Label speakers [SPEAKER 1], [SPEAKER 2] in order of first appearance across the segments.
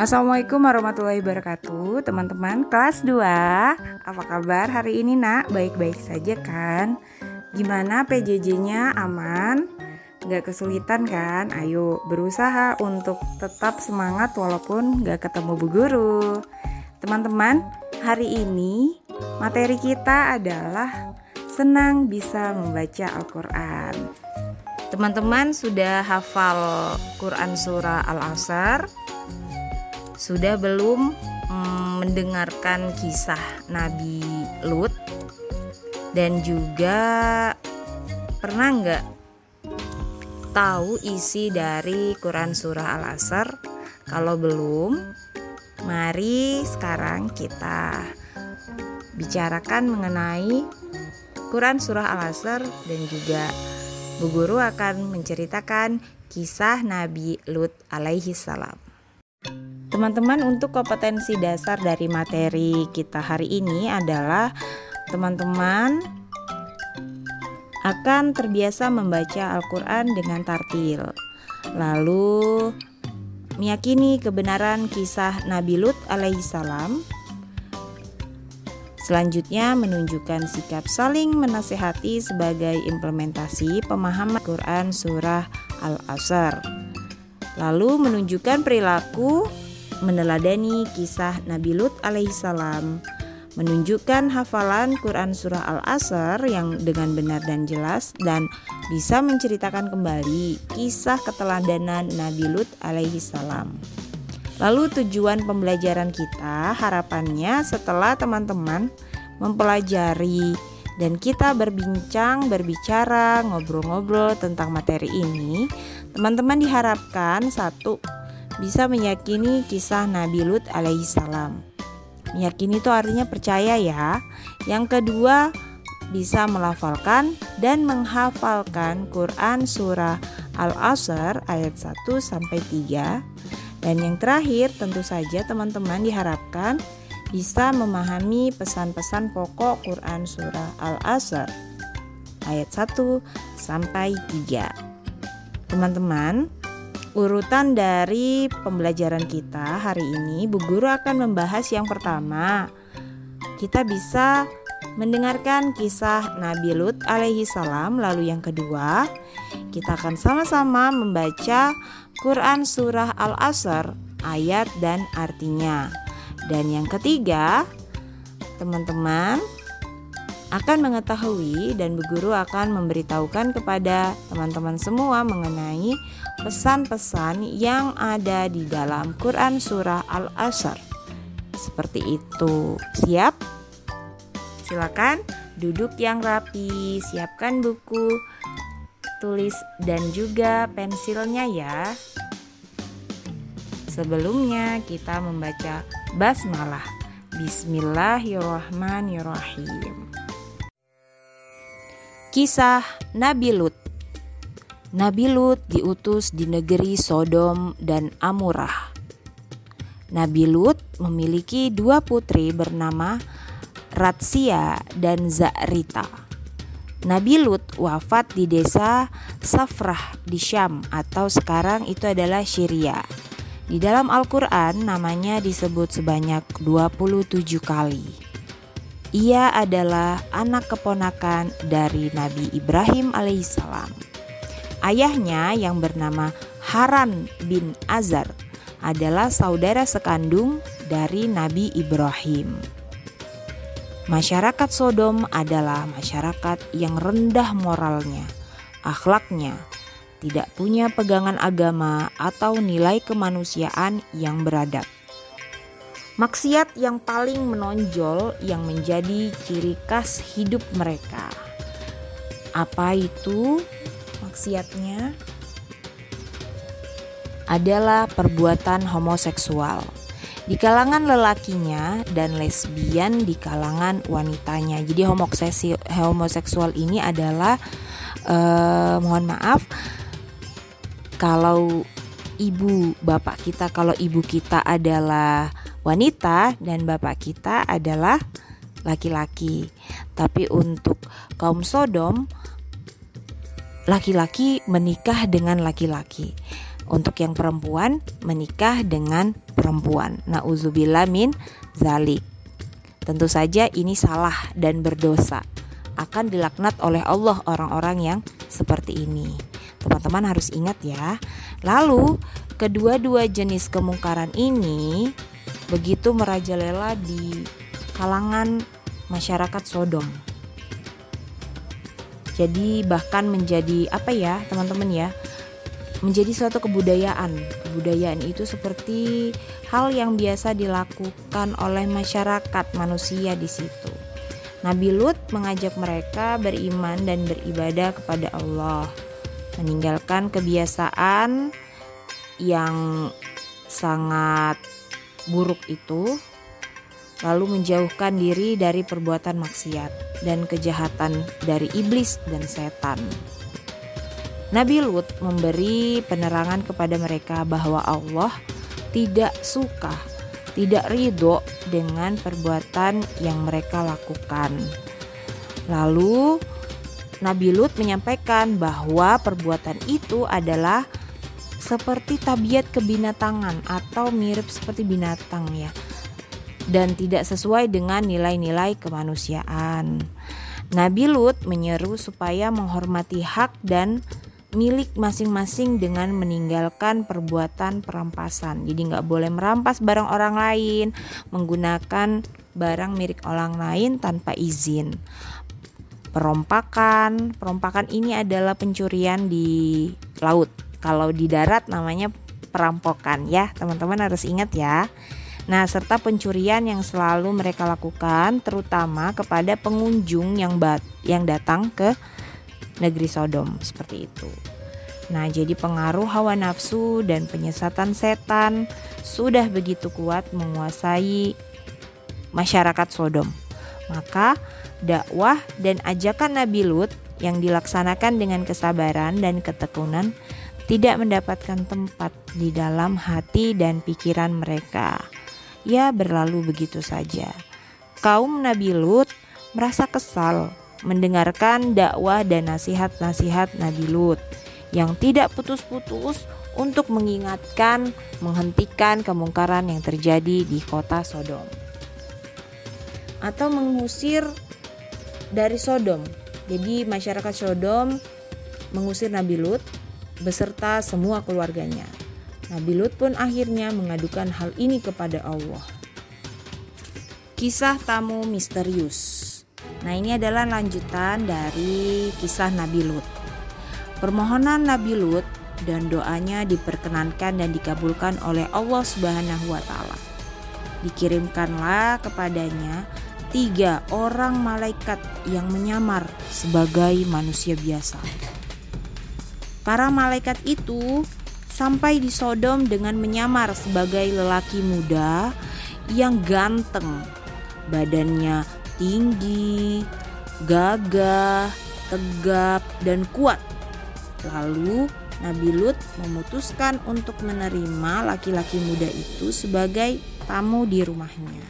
[SPEAKER 1] Assalamualaikum warahmatullahi wabarakatuh Teman-teman kelas 2 Apa kabar hari ini nak? Baik-baik saja kan? Gimana PJJ-nya aman? Gak kesulitan kan? Ayo berusaha untuk tetap semangat walaupun gak ketemu bu guru Teman-teman hari ini materi kita adalah Senang bisa membaca Al-Quran Teman-teman sudah hafal Quran Surah Al-Asr sudah belum mm, mendengarkan kisah Nabi Lut dan juga pernah nggak tahu isi dari Quran Surah Al-Asr? Kalau belum, mari sekarang kita bicarakan mengenai Quran Surah Al-Asr dan juga Bu Guru akan menceritakan kisah Nabi Lut alaihi salam. Teman-teman, untuk kompetensi dasar dari materi kita hari ini adalah teman-teman akan terbiasa membaca Al-Quran dengan tartil. Lalu meyakini kebenaran kisah Nabi Lut alaihissalam. Selanjutnya menunjukkan sikap saling menasehati sebagai implementasi pemahaman Quran surah Al-Asr. Lalu menunjukkan perilaku meneladani kisah Nabi Lut alaihissalam, menunjukkan hafalan Quran Surah Al-Asr yang dengan benar dan jelas dan bisa menceritakan kembali kisah keteladanan Nabi Lut alaihissalam. Lalu tujuan pembelajaran kita harapannya setelah teman-teman mempelajari dan kita berbincang, berbicara, ngobrol-ngobrol tentang materi ini, teman-teman diharapkan satu bisa meyakini kisah Nabi Lut alaihissalam. Meyakini itu artinya percaya ya. Yang kedua, bisa melafalkan dan menghafalkan Quran surah Al-Asr ayat 1 sampai 3. Dan yang terakhir, tentu saja teman-teman diharapkan bisa memahami pesan-pesan pokok Quran surah Al-Asr ayat 1 sampai 3. Teman-teman, Urutan dari pembelajaran kita hari ini, Bu Guru akan membahas yang pertama. Kita bisa mendengarkan kisah Nabi Lut alaihi salam, lalu yang kedua, kita akan sama-sama membaca Quran surah Al-Asr ayat dan artinya. Dan yang ketiga, teman-teman akan mengetahui dan Bu Guru akan memberitahukan kepada teman-teman semua mengenai pesan-pesan yang ada di dalam Quran Surah Al-Asr. Seperti itu. Siap? Silakan duduk yang rapi, siapkan buku, tulis dan juga pensilnya ya. Sebelumnya kita membaca basmalah. Bismillahirrahmanirrahim. Kisah Nabi Lut Nabi Lut diutus di negeri Sodom dan Amurah. Nabi Lut memiliki dua putri bernama Ratsia dan Zarita. Nabi Lut wafat di desa Safrah di Syam atau sekarang itu adalah Syria. Di dalam Al-Quran namanya disebut sebanyak 27 kali. Ia adalah anak keponakan dari Nabi Ibrahim alaihissalam. Ayahnya yang bernama Haran bin Azar adalah saudara sekandung dari Nabi Ibrahim. Masyarakat Sodom adalah masyarakat yang rendah moralnya, akhlaknya, tidak punya pegangan agama atau nilai kemanusiaan yang beradab. Maksiat yang paling menonjol yang menjadi ciri khas hidup mereka. Apa itu? maksiatnya adalah perbuatan homoseksual di kalangan lelakinya dan lesbian di kalangan wanitanya. Jadi homoseksual ini adalah eh, mohon maaf kalau ibu bapak kita kalau ibu kita adalah wanita dan bapak kita adalah laki-laki. Tapi untuk kaum Sodom laki-laki menikah dengan laki-laki. Untuk yang perempuan menikah dengan perempuan. Nauzubillah min zalik. Tentu saja ini salah dan berdosa. Akan dilaknat oleh Allah orang-orang yang seperti ini. Teman-teman harus ingat ya. Lalu, kedua-dua jenis kemungkaran ini begitu merajalela di kalangan masyarakat Sodom. Jadi bahkan menjadi apa ya, teman-teman ya? Menjadi suatu kebudayaan. Kebudayaan itu seperti hal yang biasa dilakukan oleh masyarakat manusia di situ. Nabi Lut mengajak mereka beriman dan beribadah kepada Allah, meninggalkan kebiasaan yang sangat buruk itu, lalu menjauhkan diri dari perbuatan maksiat dan kejahatan dari iblis dan setan. Nabi Lut memberi penerangan kepada mereka bahwa Allah tidak suka, tidak ridho dengan perbuatan yang mereka lakukan. Lalu Nabi Lut menyampaikan bahwa perbuatan itu adalah seperti tabiat kebinatangan atau mirip seperti binatang ya dan tidak sesuai dengan nilai-nilai kemanusiaan. Nabi Lut menyeru supaya menghormati hak dan milik masing-masing dengan meninggalkan perbuatan perampasan. Jadi nggak boleh merampas barang orang lain, menggunakan barang milik orang lain tanpa izin. Perompakan, perompakan ini adalah pencurian di laut kalau di darat namanya perampokan ya, teman-teman harus ingat ya. Nah, serta pencurian yang selalu mereka lakukan terutama kepada pengunjung yang bat yang datang ke negeri Sodom seperti itu. Nah, jadi pengaruh hawa nafsu dan penyesatan setan sudah begitu kuat menguasai masyarakat Sodom. Maka dakwah dan ajakan Nabi Lut yang dilaksanakan dengan kesabaran dan ketekunan tidak mendapatkan tempat di dalam hati dan pikiran mereka. Ya, berlalu begitu saja. Kaum Nabi Lut merasa kesal mendengarkan dakwah dan nasihat-nasihat Nabi Lut yang tidak putus-putus untuk mengingatkan, menghentikan kemungkaran yang terjadi di kota Sodom atau mengusir dari Sodom. Jadi masyarakat Sodom mengusir Nabi Lut beserta semua keluarganya. Nabi Lut pun akhirnya mengadukan hal ini kepada Allah. Kisah tamu misterius. Nah, ini adalah lanjutan dari kisah Nabi Lut. Permohonan Nabi Lut dan doanya diperkenankan dan dikabulkan oleh Allah Subhanahu wa taala. Dikirimkanlah kepadanya tiga orang malaikat yang menyamar sebagai manusia biasa. Para malaikat itu sampai di Sodom dengan menyamar sebagai lelaki muda yang ganteng. Badannya tinggi, gagah, tegap, dan kuat. Lalu Nabi Lut memutuskan untuk menerima laki-laki muda itu sebagai tamu di rumahnya.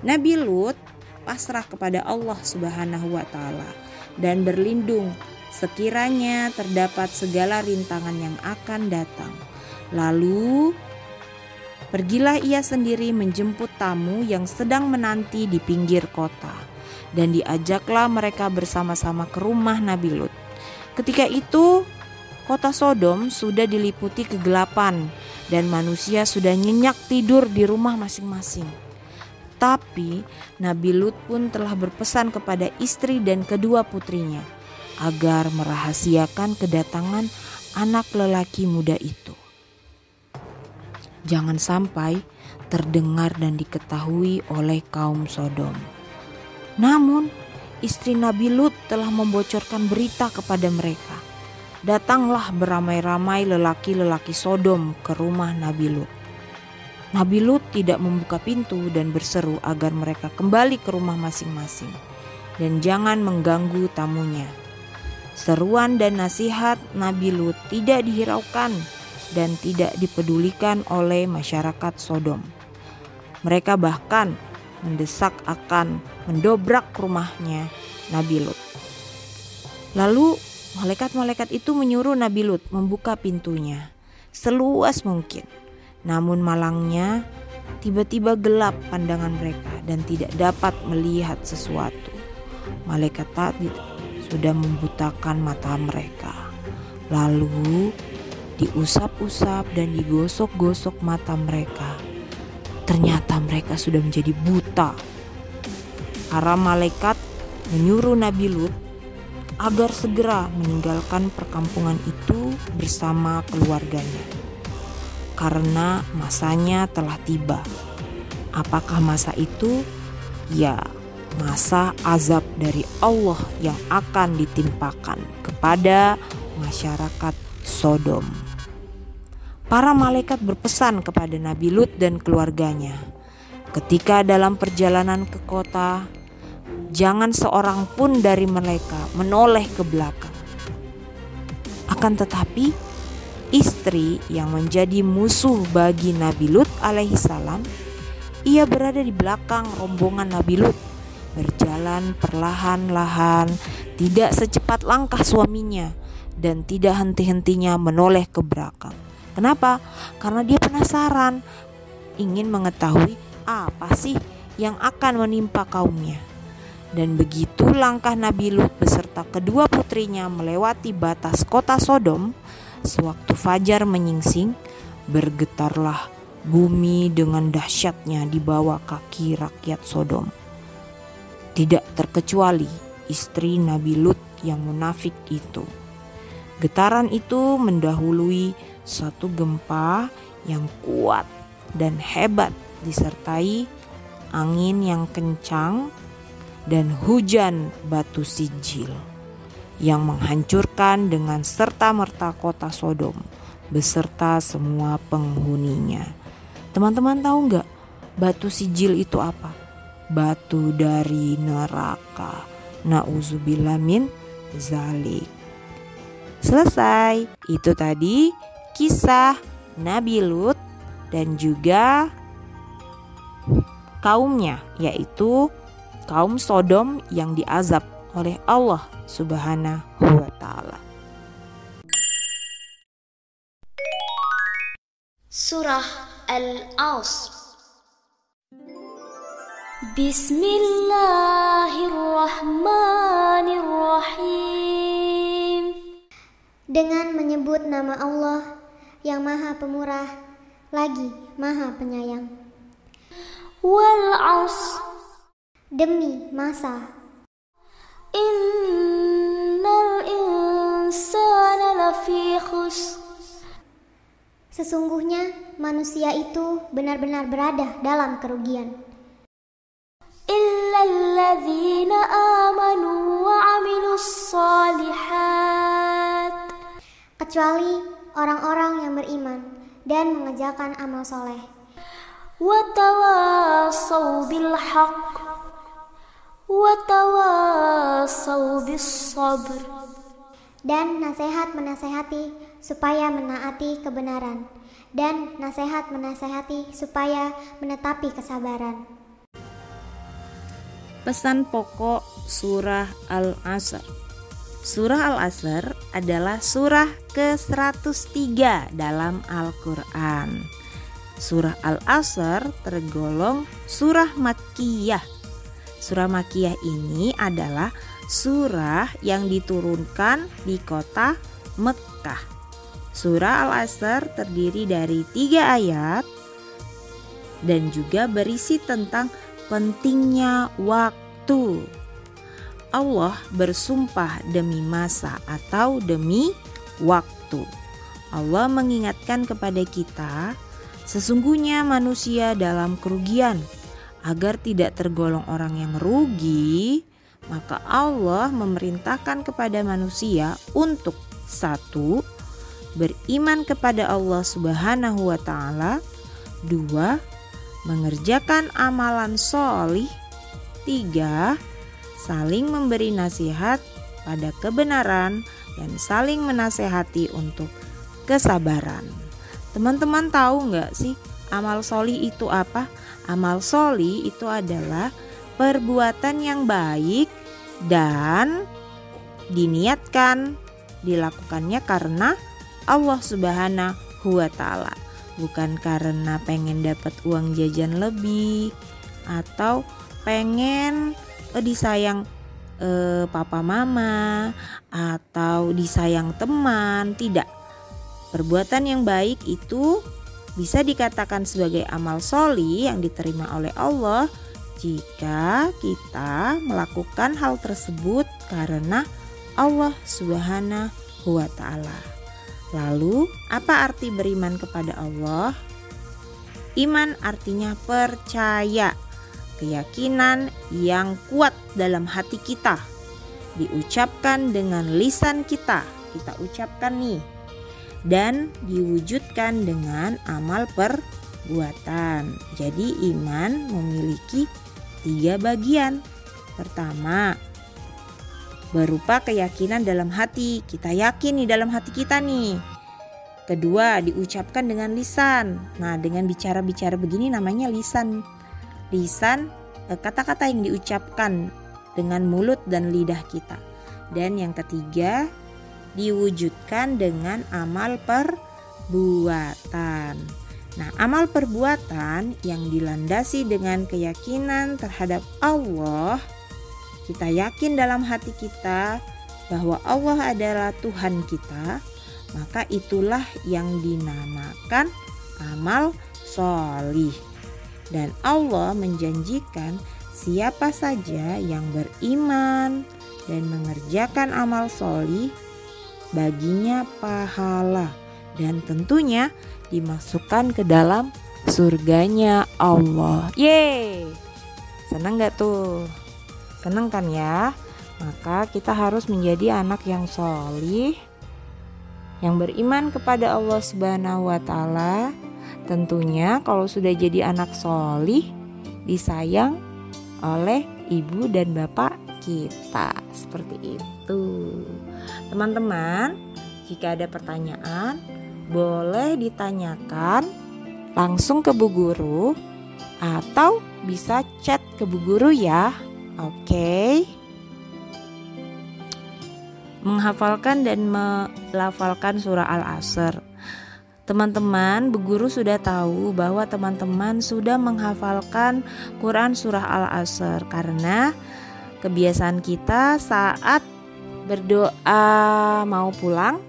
[SPEAKER 1] Nabi Lut pasrah kepada Allah Subhanahu wa taala dan berlindung sekiranya terdapat segala rintangan yang akan datang. Lalu pergilah ia sendiri menjemput tamu yang sedang menanti di pinggir kota, dan diajaklah mereka bersama-sama ke rumah Nabi Lut. Ketika itu, kota Sodom sudah diliputi kegelapan, dan manusia sudah nyenyak tidur di rumah masing-masing. Tapi Nabi Lut pun telah berpesan kepada istri dan kedua putrinya agar merahasiakan kedatangan anak lelaki muda itu. Jangan sampai terdengar dan diketahui oleh kaum Sodom. Namun, istri Nabi Lut telah membocorkan berita kepada mereka. Datanglah beramai-ramai lelaki-lelaki Sodom ke rumah Nabi Lut. Nabi Lut tidak membuka pintu dan berseru agar mereka kembali ke rumah masing-masing dan jangan mengganggu tamunya. Seruan dan nasihat Nabi Lut tidak dihiraukan dan tidak dipedulikan oleh masyarakat Sodom. Mereka bahkan mendesak akan mendobrak rumahnya Nabi Lut. Lalu malaikat-malaikat itu menyuruh Nabi Lut membuka pintunya. seluas mungkin. Namun malangnya tiba-tiba gelap pandangan mereka dan tidak dapat melihat sesuatu. Malaikat tadi sudah membutakan mata mereka. Lalu diusap-usap dan digosok-gosok mata mereka. Ternyata mereka sudah menjadi buta. Para malaikat menyuruh Nabi Lut agar segera meninggalkan perkampungan itu bersama keluarganya. Karena masanya telah tiba. Apakah masa itu? Ya, masa azab dari Allah yang akan ditimpakan kepada masyarakat Sodom. Para malaikat berpesan kepada Nabi Lut dan keluarganya, ketika dalam perjalanan ke kota, jangan seorang pun dari mereka menoleh ke belakang. Akan tetapi, istri yang menjadi musuh bagi Nabi Lut alaihissalam, ia berada di belakang rombongan Nabi Lut, berjalan perlahan-lahan, tidak secepat langkah suaminya, dan tidak henti-hentinya menoleh ke belakang. Kenapa? Karena dia penasaran, ingin mengetahui apa sih yang akan menimpa kaumnya. Dan begitu langkah Nabi Lut beserta kedua putrinya melewati batas kota Sodom, sewaktu fajar menyingsing, bergetarlah bumi dengan dahsyatnya di bawah kaki rakyat Sodom. Tidak terkecuali istri Nabi Lut yang munafik itu. Getaran itu mendahului suatu gempa yang kuat dan hebat disertai angin yang kencang dan hujan batu sijil yang menghancurkan dengan serta-merta kota Sodom beserta semua penghuninya. Teman-teman tahu nggak batu sijil itu apa? Batu dari neraka. Nauzubillah min zalik. Selesai. Itu tadi kisah Nabi Lut dan juga kaumnya yaitu kaum Sodom yang diazab oleh Allah Subhanahu wa taala.
[SPEAKER 2] Surah Al-Asr Bismillahirrahmanirrahim
[SPEAKER 3] Dengan menyebut nama Allah yang Maha Pemurah lagi Maha Penyayang.
[SPEAKER 2] Wal 'asr
[SPEAKER 3] Demi masa
[SPEAKER 2] Innal insana lafi khusr
[SPEAKER 3] Sesungguhnya manusia itu benar-benar berada dalam kerugian.
[SPEAKER 2] Amanu wa amilus salihat
[SPEAKER 3] Kecuali orang-orang yang beriman dan mengerjakan amal soleh.
[SPEAKER 2] Wa tawasaw bis sabr
[SPEAKER 3] Dan nasihat menasehati supaya menaati kebenaran. Dan nasihat menasehati supaya menetapi kesabaran.
[SPEAKER 1] Pesan pokok surah Al-Asr. Surah Al-Asr adalah surah ke-103 dalam Al-Qur'an. Surah Al-Asr tergolong surah Makkiyah. Surah Makkiyah ini adalah surah yang diturunkan di kota Mekkah. Surah Al-Asr terdiri dari tiga ayat dan juga berisi tentang pentingnya waktu. Allah bersumpah demi masa atau demi waktu. Allah mengingatkan kepada kita, sesungguhnya manusia dalam kerugian. Agar tidak tergolong orang yang rugi, maka Allah memerintahkan kepada manusia untuk satu beriman kepada Allah Subhanahu wa taala, dua mengerjakan amalan solih, tiga saling memberi nasihat pada kebenaran dan saling menasehati untuk kesabaran. Teman-teman tahu nggak sih amal solih itu apa? Amal solih itu adalah perbuatan yang baik dan diniatkan dilakukannya karena Allah Subhanahu wa ta'ala bukan karena pengen dapat uang jajan lebih atau pengen eh, disayang eh, papa mama atau disayang teman tidak perbuatan yang baik itu bisa dikatakan sebagai amal soli yang diterima oleh Allah jika kita melakukan hal tersebut karena Allah Subhanahu wa taala. Lalu, apa arti beriman kepada Allah? Iman artinya percaya, keyakinan yang kuat dalam hati kita, diucapkan dengan lisan kita. Kita ucapkan nih dan diwujudkan dengan amal perbuatan. Jadi iman memiliki tiga bagian. Pertama, berupa keyakinan dalam hati. Kita yakin di dalam hati kita nih. Kedua, diucapkan dengan lisan. Nah, dengan bicara-bicara begini namanya lisan. Lisan eh, kata-kata yang diucapkan dengan mulut dan lidah kita. Dan yang ketiga, diwujudkan dengan amal perbuatan. Nah, amal perbuatan yang dilandasi dengan keyakinan terhadap Allah, kita yakin dalam hati kita bahwa Allah adalah Tuhan kita, maka itulah yang dinamakan amal solih. Dan Allah menjanjikan siapa saja yang beriman dan mengerjakan amal solih baginya pahala dan tentunya dimasukkan ke dalam surganya Allah. Yeay! Senang gak tuh? Senang kan ya? Maka kita harus menjadi anak yang solih, yang beriman kepada Allah Subhanahu wa Ta'ala. Tentunya, kalau sudah jadi anak solih, disayang oleh ibu dan bapak kita, seperti itu. Teman-teman, jika ada pertanyaan, boleh ditanyakan langsung ke Bu Guru atau bisa chat ke Bu Guru ya. Oke. Menghafalkan dan melafalkan surah Al-Asr. Teman-teman, Bu Guru sudah tahu bahwa teman-teman sudah menghafalkan Quran surah Al-Asr karena kebiasaan kita saat berdoa mau pulang,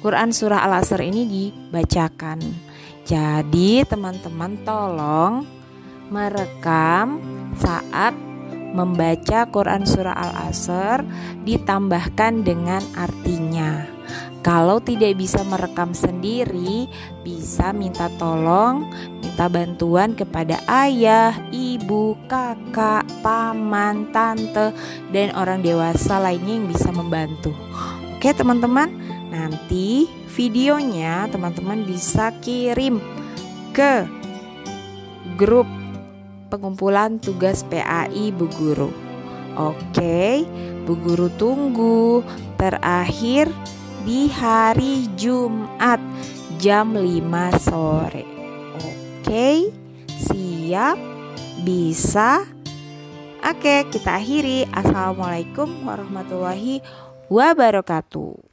[SPEAKER 1] Quran surah Al-Asr ini dibacakan. Jadi teman-teman tolong merekam saat membaca Quran surah Al-Asr ditambahkan dengan artinya. Kalau tidak bisa merekam sendiri, bisa minta tolong, minta bantuan kepada ayah, ibu, kakak, paman, tante, dan orang dewasa lainnya yang bisa membantu. Oke, teman-teman, nanti videonya teman-teman bisa kirim ke grup pengumpulan tugas PAI Bu Guru. Oke, Bu Guru tunggu. Terakhir di hari Jumat jam 5 sore. Oke, siap? Bisa? Oke, kita akhiri. Assalamualaikum warahmatullahi wabarakatuh.